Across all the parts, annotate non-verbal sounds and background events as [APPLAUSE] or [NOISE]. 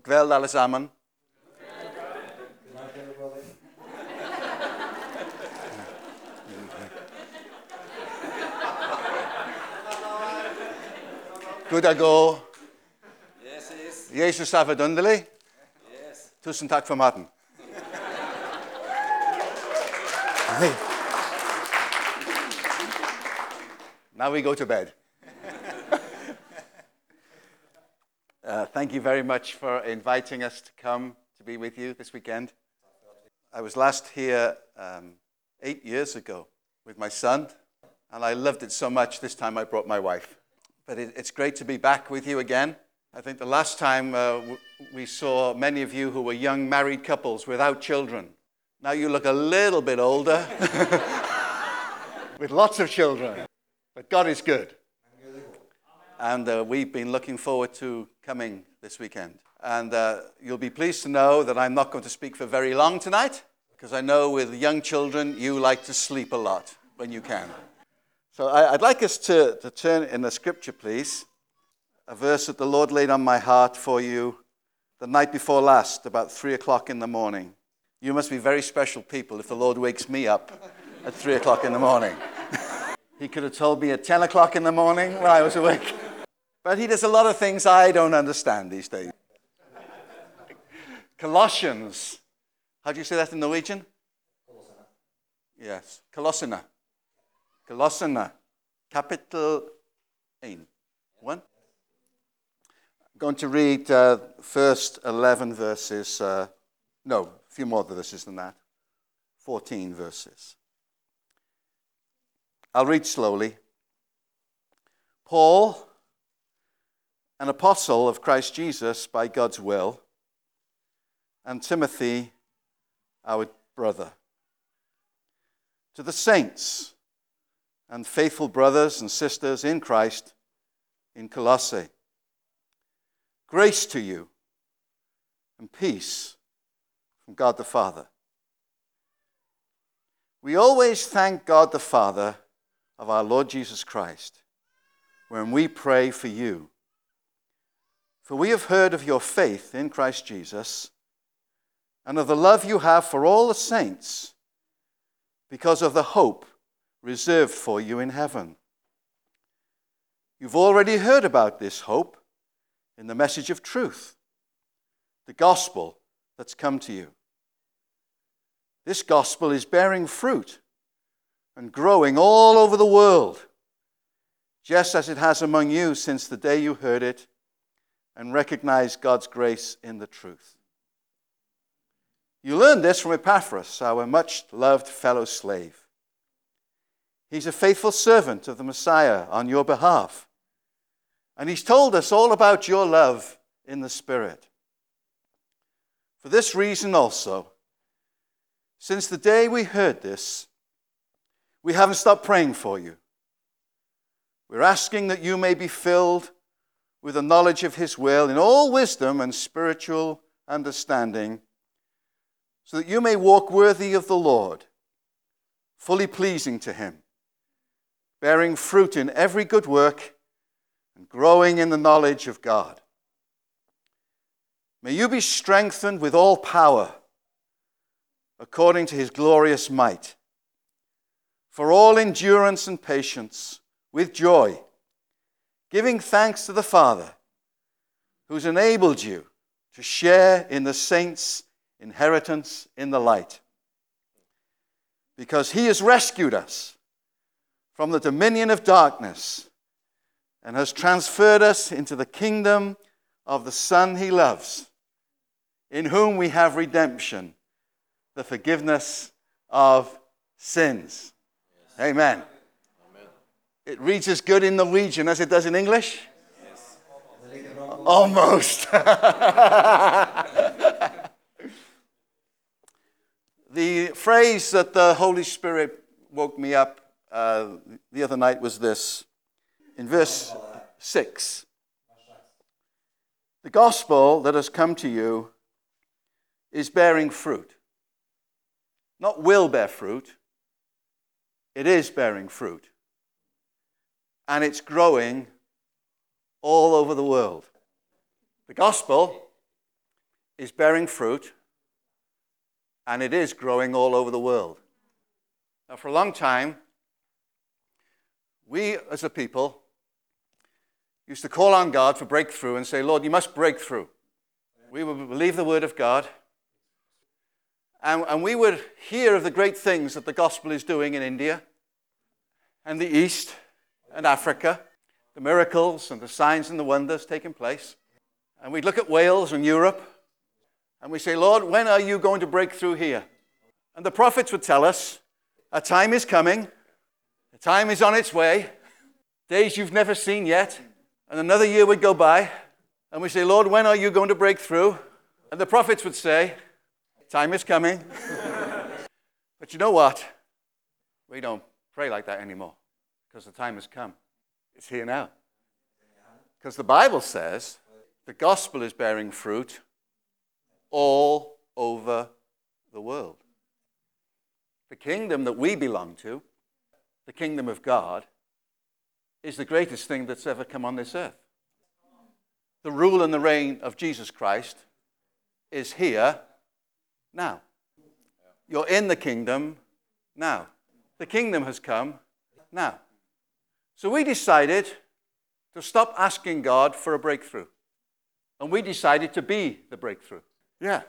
Kväll allesammans. Goed dat go. Yes, yes. Jezus staat verdundelijk. Yes. Tussen tak van Martin. Now we go to bed. Thank you very much for inviting us to come to be with you this weekend. I was last here um, eight years ago with my son, and I loved it so much this time I brought my wife. But it, it's great to be back with you again. I think the last time uh, we saw many of you who were young married couples without children. Now you look a little bit older [LAUGHS] with lots of children. But God is good. And uh, we've been looking forward to coming this weekend. And uh, you'll be pleased to know that I'm not going to speak for very long tonight, because I know with young children, you like to sleep a lot when you can. So I, I'd like us to, to turn in the scripture, please, a verse that the Lord laid on my heart for you the night before last, about 3 o'clock in the morning. You must be very special people if the Lord wakes me up at 3 o'clock in the morning. [LAUGHS] he could have told me at 10 o'clock in the morning when I was awake. But he does a lot of things I don't understand these days. Colossians. How do you say that in Norwegian? Colossina. Yes. Colossina. Colossina. Capital 1. 1? I'm going to read uh, first 11 verses. Uh, no, a few more verses than that. 14 verses. I'll read slowly. Paul, an apostle of Christ Jesus by God's will, and Timothy, our brother. To the saints and faithful brothers and sisters in Christ in Colossae, grace to you and peace from God the Father. We always thank God the Father of our Lord Jesus Christ when we pray for you. For we have heard of your faith in Christ Jesus and of the love you have for all the saints because of the hope reserved for you in heaven. You've already heard about this hope in the message of truth, the gospel that's come to you. This gospel is bearing fruit and growing all over the world, just as it has among you since the day you heard it and recognize God's grace in the truth. You learned this from Epaphras, our much loved fellow slave. He's a faithful servant of the Messiah on your behalf. And he's told us all about your love in the Spirit. For this reason also, since the day we heard this, we haven't stopped praying for you. We're asking that you may be filled with the knowledge of his will in all wisdom and spiritual understanding, so that you may walk worthy of the Lord, fully pleasing to him, bearing fruit in every good work and growing in the knowledge of God. May you be strengthened with all power according to his glorious might, for all endurance and patience with joy, giving thanks to the Father who's enabled you to share in the saints' inheritance in the light. Because he has rescued us from the dominion of darkness and has transferred us into the kingdom of the Son he loves, in whom we have redemption, the forgiveness of sins. Amen. It reads as good in Norwegian as it does in English? Yes, Almost. [LAUGHS] the phrase that the Holy Spirit woke me up uh, the other night was this in verse 6. The gospel that has come to you is bearing fruit. Not will bear fruit, it is bearing fruit. And it's growing all over the world. The gospel is bearing fruit and it is growing all over the world. Now, for a long time, we as a people used to call on God for breakthrough and say, Lord, you must break through. We would believe the word of God. And, and we would hear of the great things that the gospel is doing in India and the East and Africa, the miracles and the signs and the wonders taking place. And we'd look at Wales and Europe and we say, Lord, when are you going to break through here? And the prophets would tell us, a time is coming, a time is on its way, days you've never seen yet. And another year would go by, and we say, Lord, when are you going to break through? And the prophets would say, Time is coming. [LAUGHS] but you know what? We don't pray like that anymore because the time has come. It's here now. Because the Bible says the gospel is bearing fruit all over the world. The kingdom that we belong to, the kingdom of God, is the greatest thing that's ever come on this earth. The rule and the reign of Jesus Christ is here now. You're in the kingdom now. The kingdom has come now. So we decided to stop asking God for a breakthrough. And we decided to be the breakthrough. Yeah.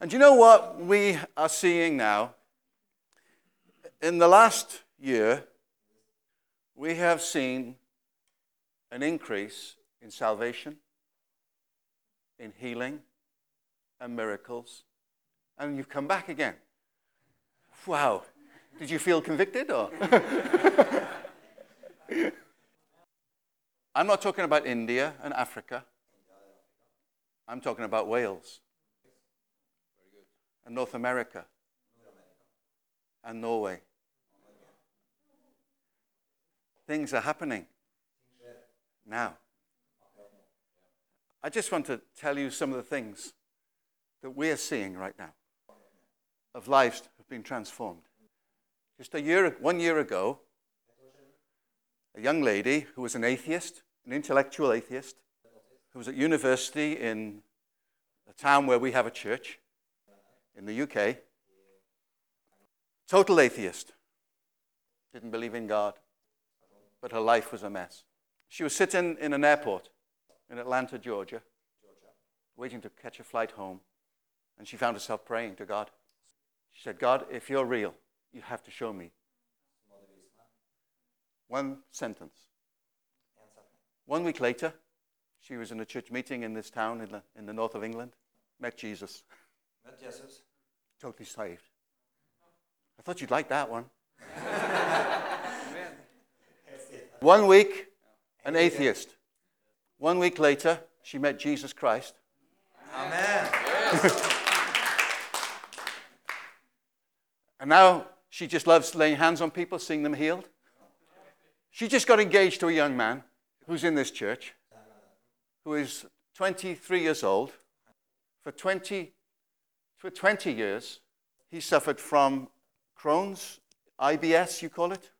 And you know what we are seeing now? In the last year, we have seen an increase in salvation, in healing, and miracles. And you've come back again. Wow. Did you feel convicted or? [LAUGHS] I'm not talking about India and Africa. I'm talking about Wales and North America and Norway. Things are happening now. I just want to tell you some of the things that we are seeing right now of lives have been transformed. Just a year, one year ago, a young lady who was an atheist, an intellectual atheist, who was at university in a town where we have a church in the UK, total atheist, didn't believe in God, but her life was a mess. She was sitting in an airport in Atlanta, Georgia, waiting to catch a flight home, and she found herself praying to God. She said, God, if you're real, you have to show me. One sentence. One week later, she was in a church meeting in this town in the, in the north of England, met Jesus. Met Jesus. Totally saved. I thought you'd like that one. [LAUGHS] one week, an atheist. One week later, she met Jesus Christ. Amen. [LAUGHS] And now she just loves laying hands on people, seeing them healed. She just got engaged to a young man who's in this church, who is 23 years old. For 20, for 20 years, he suffered from Crohn's, IBS, you call it?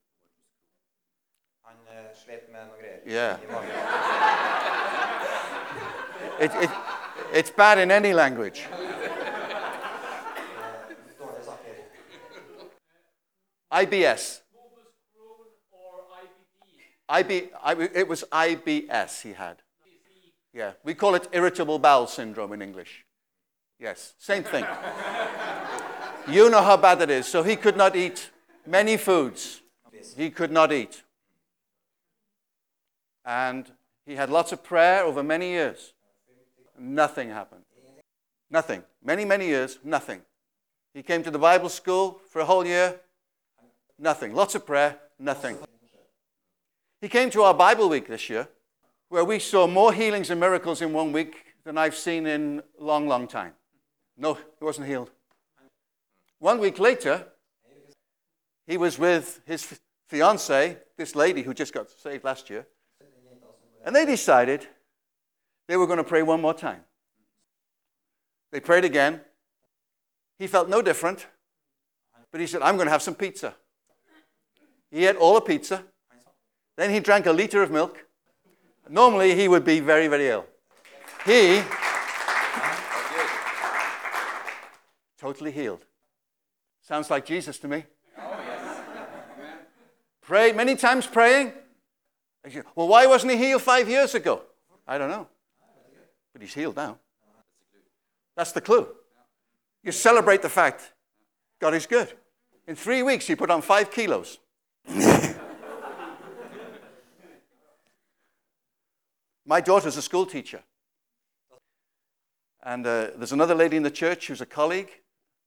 Eh, slet med noe greier. Yeah. It, it, it's bad in any language. IBS. Morbus Crohn or IBD. IB, I, it was IBS he had. Yeah, we call it irritable bowel syndrome in English. Yes, same thing. [LAUGHS] you know how bad it is. So he could not eat many foods. He could not eat. And he had lots of prayer over many years. Nothing happened. Nothing. Many, many years, nothing. He came to the Bible school for a whole year. Nothing. Lots of prayer, nothing. He came to our Bible week this year, where we saw more healings and miracles in one week than I've seen in a long, long time. No, he wasn't healed. One week later, he was with his fiancee, this lady who just got saved last year, and they decided they were going to pray one more time. They prayed again. He felt no different, but he said, I'm going to have some pizza. He ate all the pizza. Then he drank a liter of milk. Normally, he would be very, very ill. He, Totally healed. Sounds like Jesus to me. Prayed many times praying. Well, why wasn't he healed five years ago? I don't know. But he's healed now. That's the clue. You celebrate the fact God is good. In three weeks, he put on five kilos. [LAUGHS] My daughter's a school teacher. And uh, there's another lady in the church who's a colleague.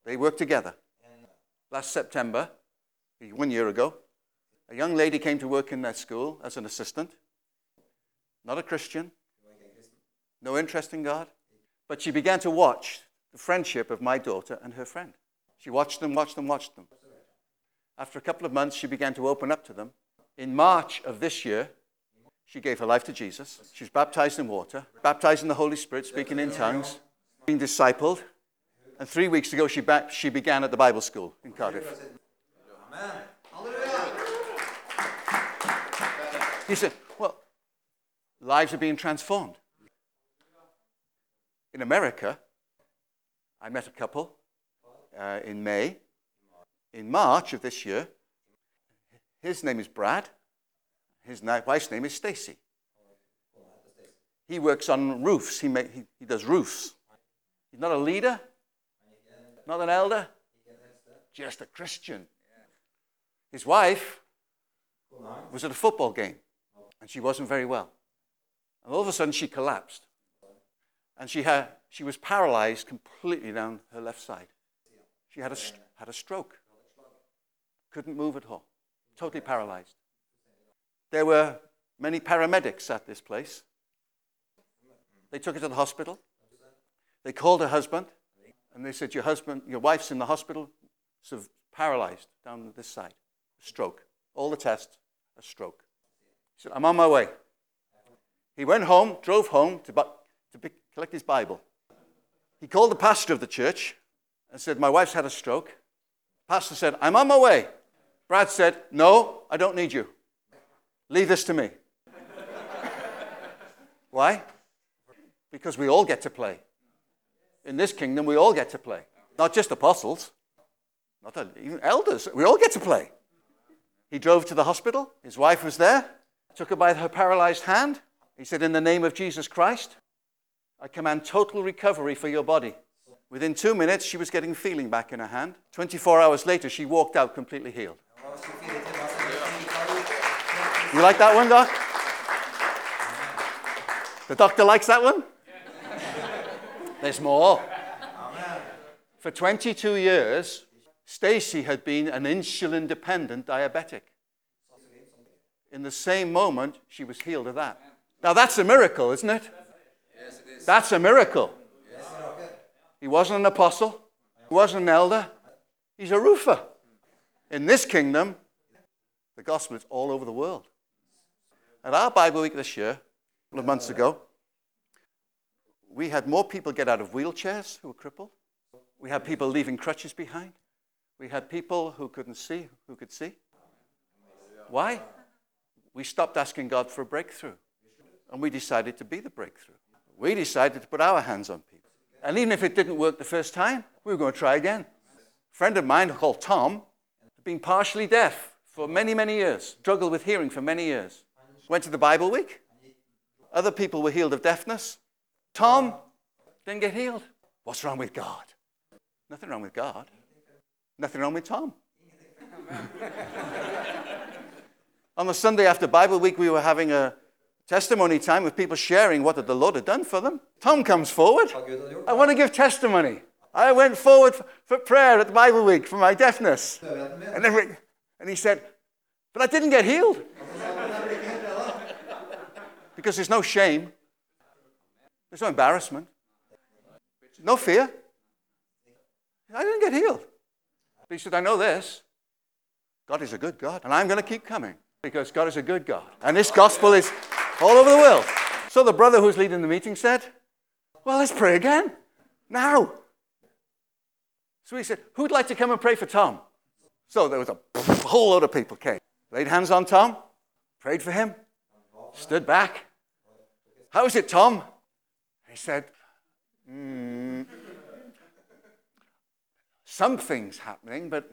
They work together. Last September, one year ago, a young lady came to work in their school as an assistant. Not a Christian, no interest in God. But she began to watch the friendship of my daughter and her friend. She watched them, watched them, watched them. After a couple of months, she began to open up to them. In March of this year, she gave her life to Jesus. She was baptized in water, baptized in the Holy Spirit, speaking in tongues, being discipled. And three weeks ago, she, ba- she began at the Bible school in Cardiff. He said, Well, lives are being transformed. In America, I met a couple uh, in May. In March of this year, his name is Brad. His wife's name is Stacy. He works on roofs. He, make, he, he does roofs. He's not a leader, not an elder, just a Christian. His wife was at a football game and she wasn't very well. And all of a sudden she collapsed. And she, had, she was paralyzed completely down her left side. She had a, had a stroke. Couldn't move at all. Totally paralyzed. There were many paramedics at this place. They took her to the hospital. They called her husband and they said, Your husband, your wife's in the hospital, so paralyzed down this side. Stroke. All the tests, a stroke. He said, I'm on my way. He went home, drove home to, to collect his Bible. He called the pastor of the church and said, My wife's had a stroke. Pastor said, I'm on my way. Brad said, No, I don't need you. Leave this to me. [LAUGHS] Why? Because we all get to play. In this kingdom, we all get to play. Not just apostles, not even elders. We all get to play. He drove to the hospital. His wife was there, took her by her paralyzed hand. He said, In the name of Jesus Christ, I command total recovery for your body. Within two minutes, she was getting feeling back in her hand. 24 hours later, she walked out completely healed. You like that one, Doc? The doctor likes that one? There's more. For 22 years, Stacy had been an insulin dependent diabetic. In the same moment, she was healed of that. Now, that's a miracle, isn't it? Yes, it is. That's a miracle. He wasn't an apostle, he wasn't an elder, he's a roofer. In this kingdom, the gospel is all over the world. At our Bible week this year, a couple of months ago, we had more people get out of wheelchairs who were crippled. We had people leaving crutches behind. We had people who couldn't see, who could see. Why? We stopped asking God for a breakthrough. And we decided to be the breakthrough. We decided to put our hands on people. And even if it didn't work the first time, we were going to try again. A friend of mine called Tom been partially deaf for many, many years, struggled with hearing for many years. Went to the Bible week. Other people were healed of deafness. Tom didn't get healed. What's wrong with God? Nothing wrong with God. Nothing wrong with Tom. [LAUGHS] On the Sunday after Bible week, we were having a testimony time with people sharing what the Lord had done for them. Tom comes forward. I want to give testimony. I went forward for- prayer at the Bible week for my deafness. And, every, and he said, But I didn't get healed. because there's no shame, there's no embarrassment, no fear. I didn't get healed. But he said, I know this. God is a good God, and I'm going to keep coming because God is a good God. And this gospel is all over the world. So the brother who's leading the meeting said, Well, let's pray again. Now. So he said, Who'd like to come and pray for Tom? So there was a [LAUGHS] whole load of people came. Laid hands on Tom, prayed for him, stood back. How is it, Tom? He said, "Mm, something's happening, but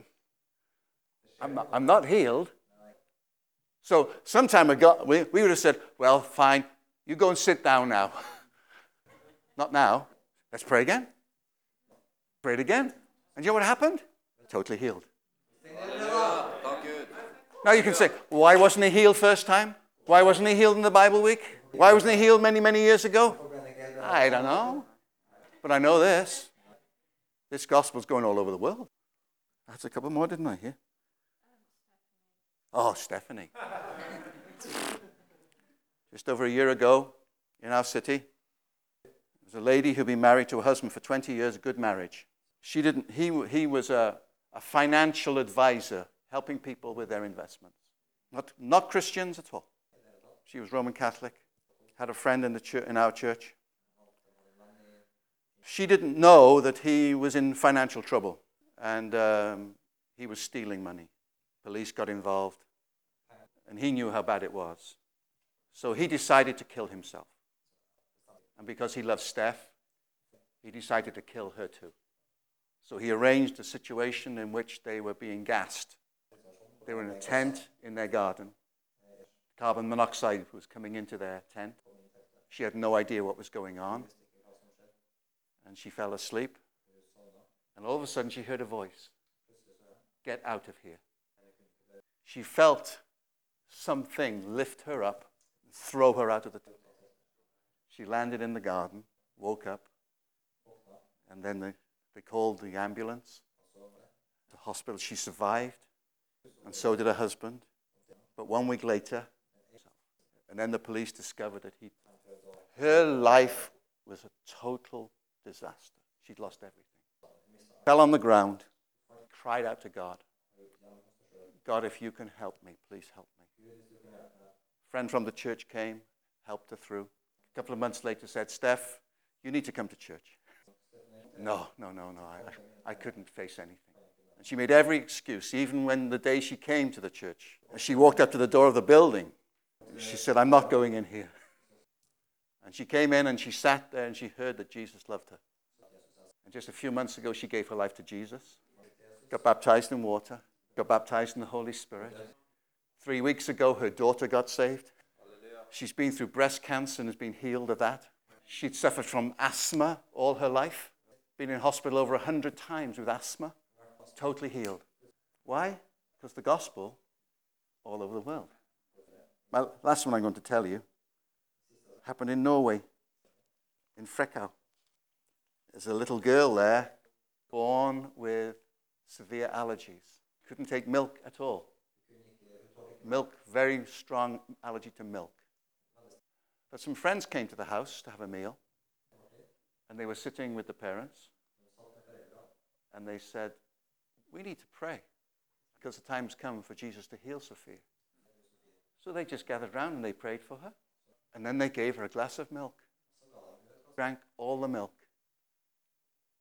I'm not, I'm not healed. So some time ago, we, we would have said, well, fine, you go and sit down now. [LAUGHS] not now. Let's pray again. Prayed again. And you know what happened? Totally healed. Now you can say, why wasn't he healed first time? Why wasn't he healed in the Bible week? Why wasn't he healed many, many years ago? I don't know. But I know this. This gospel's going all over the world. That's a couple more, didn't I? Here. Oh, Stephanie. [LAUGHS] Just over a year ago in our city, there was a lady who'd been married to a husband for 20 years, a good marriage. She didn't, he, he was a, a financial advisor helping people with their investments. Not, not Christians at all. She was Roman Catholic, had a friend in, the church, in our church. She didn't know that he was in financial trouble and um, he was stealing money. Police got involved and he knew how bad it was. So he decided to kill himself. And because he loved Steph, he decided to kill her too. So he arranged a situation in which they were being gassed. They were in a tent in their garden. Carbon monoxide was coming into their tent. She had no idea what was going on. And she fell asleep. And all of a sudden, she heard a voice Get out of here. She felt something lift her up and throw her out of the tent. She landed in the garden, woke up, and then they, they called the ambulance, the hospital. She survived, and so did her husband. But one week later, and then the police discovered that he, her life was a total disaster. She'd lost everything. Fell on the ground, cried out to God. God, if you can help me, please help me. A friend from the church came, helped her through. A couple of months later said, Steph, you need to come to church. No, no, no, no. I, I couldn't face anything. And she made every excuse, even when the day she came to the church. She walked up to the door of the building, she said, I'm not going in here. And she came in and she sat there and she heard that Jesus loved her. And just a few months ago, she gave her life to Jesus, got baptized in water, got baptized in the Holy Spirit. Three weeks ago, her daughter got saved. She's been through breast cancer and has been healed of that. She'd suffered from asthma all her life, been in hospital over 100 times with asthma, totally healed. Why? Because the gospel all over the world. My last one I'm going to tell you happened in Norway, in Frekhaug. There's a little girl there born with severe allergies. Couldn't take milk at all. Milk, very strong allergy to milk. But some friends came to the house to have a meal, and they were sitting with the parents, and they said, We need to pray because the time's come for Jesus to heal Sophia. So they just gathered around and they prayed for her. And then they gave her a glass of milk. Drank all the milk.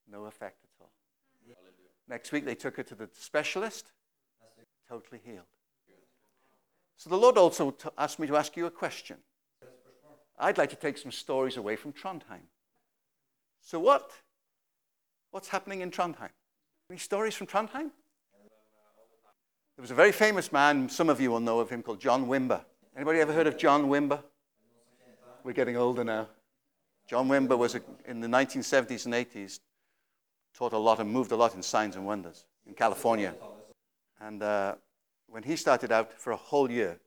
No effect at all. Next week they took her to the specialist. Totally healed. So the Lord also t- asked me to ask you a question. I'd like to take some stories away from Trondheim. So what? What's happening in Trondheim? Any stories from Trondheim? There was a very famous man, some of you will know of him, called John Wimber. Anybody ever heard of John Wimber? We're getting older now. John Wimber was a, in the 1970s and 80s, taught a lot and moved a lot in signs and wonders in California. And uh, when he started out for a whole year,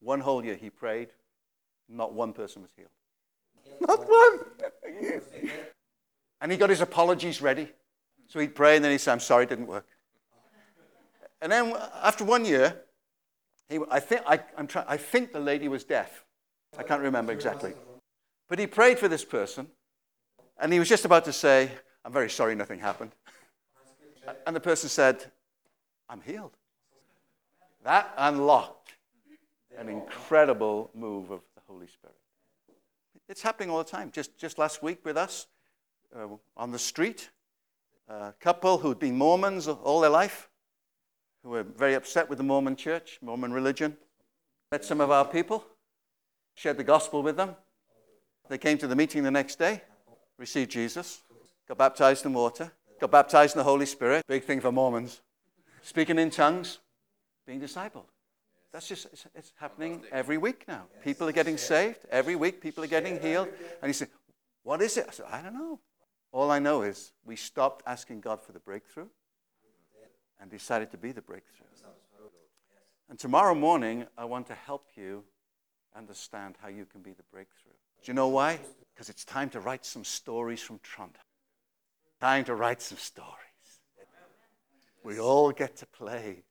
one whole year he prayed, not one person was healed. Not one. and he got his apologies ready. So he'd pray and then he'd say, I'm sorry, it didn't work. And then after one year, he, I, think, I, I'm try, I think the lady was deaf. I can't remember exactly. But he prayed for this person, and he was just about to say, I'm very sorry nothing happened. And the person said, I'm healed. That unlocked an incredible move of the Holy Spirit. It's happening all the time. Just, just last week with us uh, on the street, a couple who'd been Mormons all their life, who were very upset with the Mormon church, Mormon religion, met some of our people, shared the gospel with them. They came to the meeting the next day, received Jesus, got baptized in water, got baptized in the Holy Spirit. Big thing for Mormons. Speaking in tongues, being discipled. That's just, it's, it's happening every week now. People are getting saved. Every week, people are getting healed. And you say, What is it? I said, I don't know. All I know is we stopped asking God for the breakthrough and decided to be the breakthrough. And tomorrow morning, I want to help you understand how you can be the breakthrough. Do you know why? Because it's time to write some stories from Trondheim. Time to write some stories. We all get to play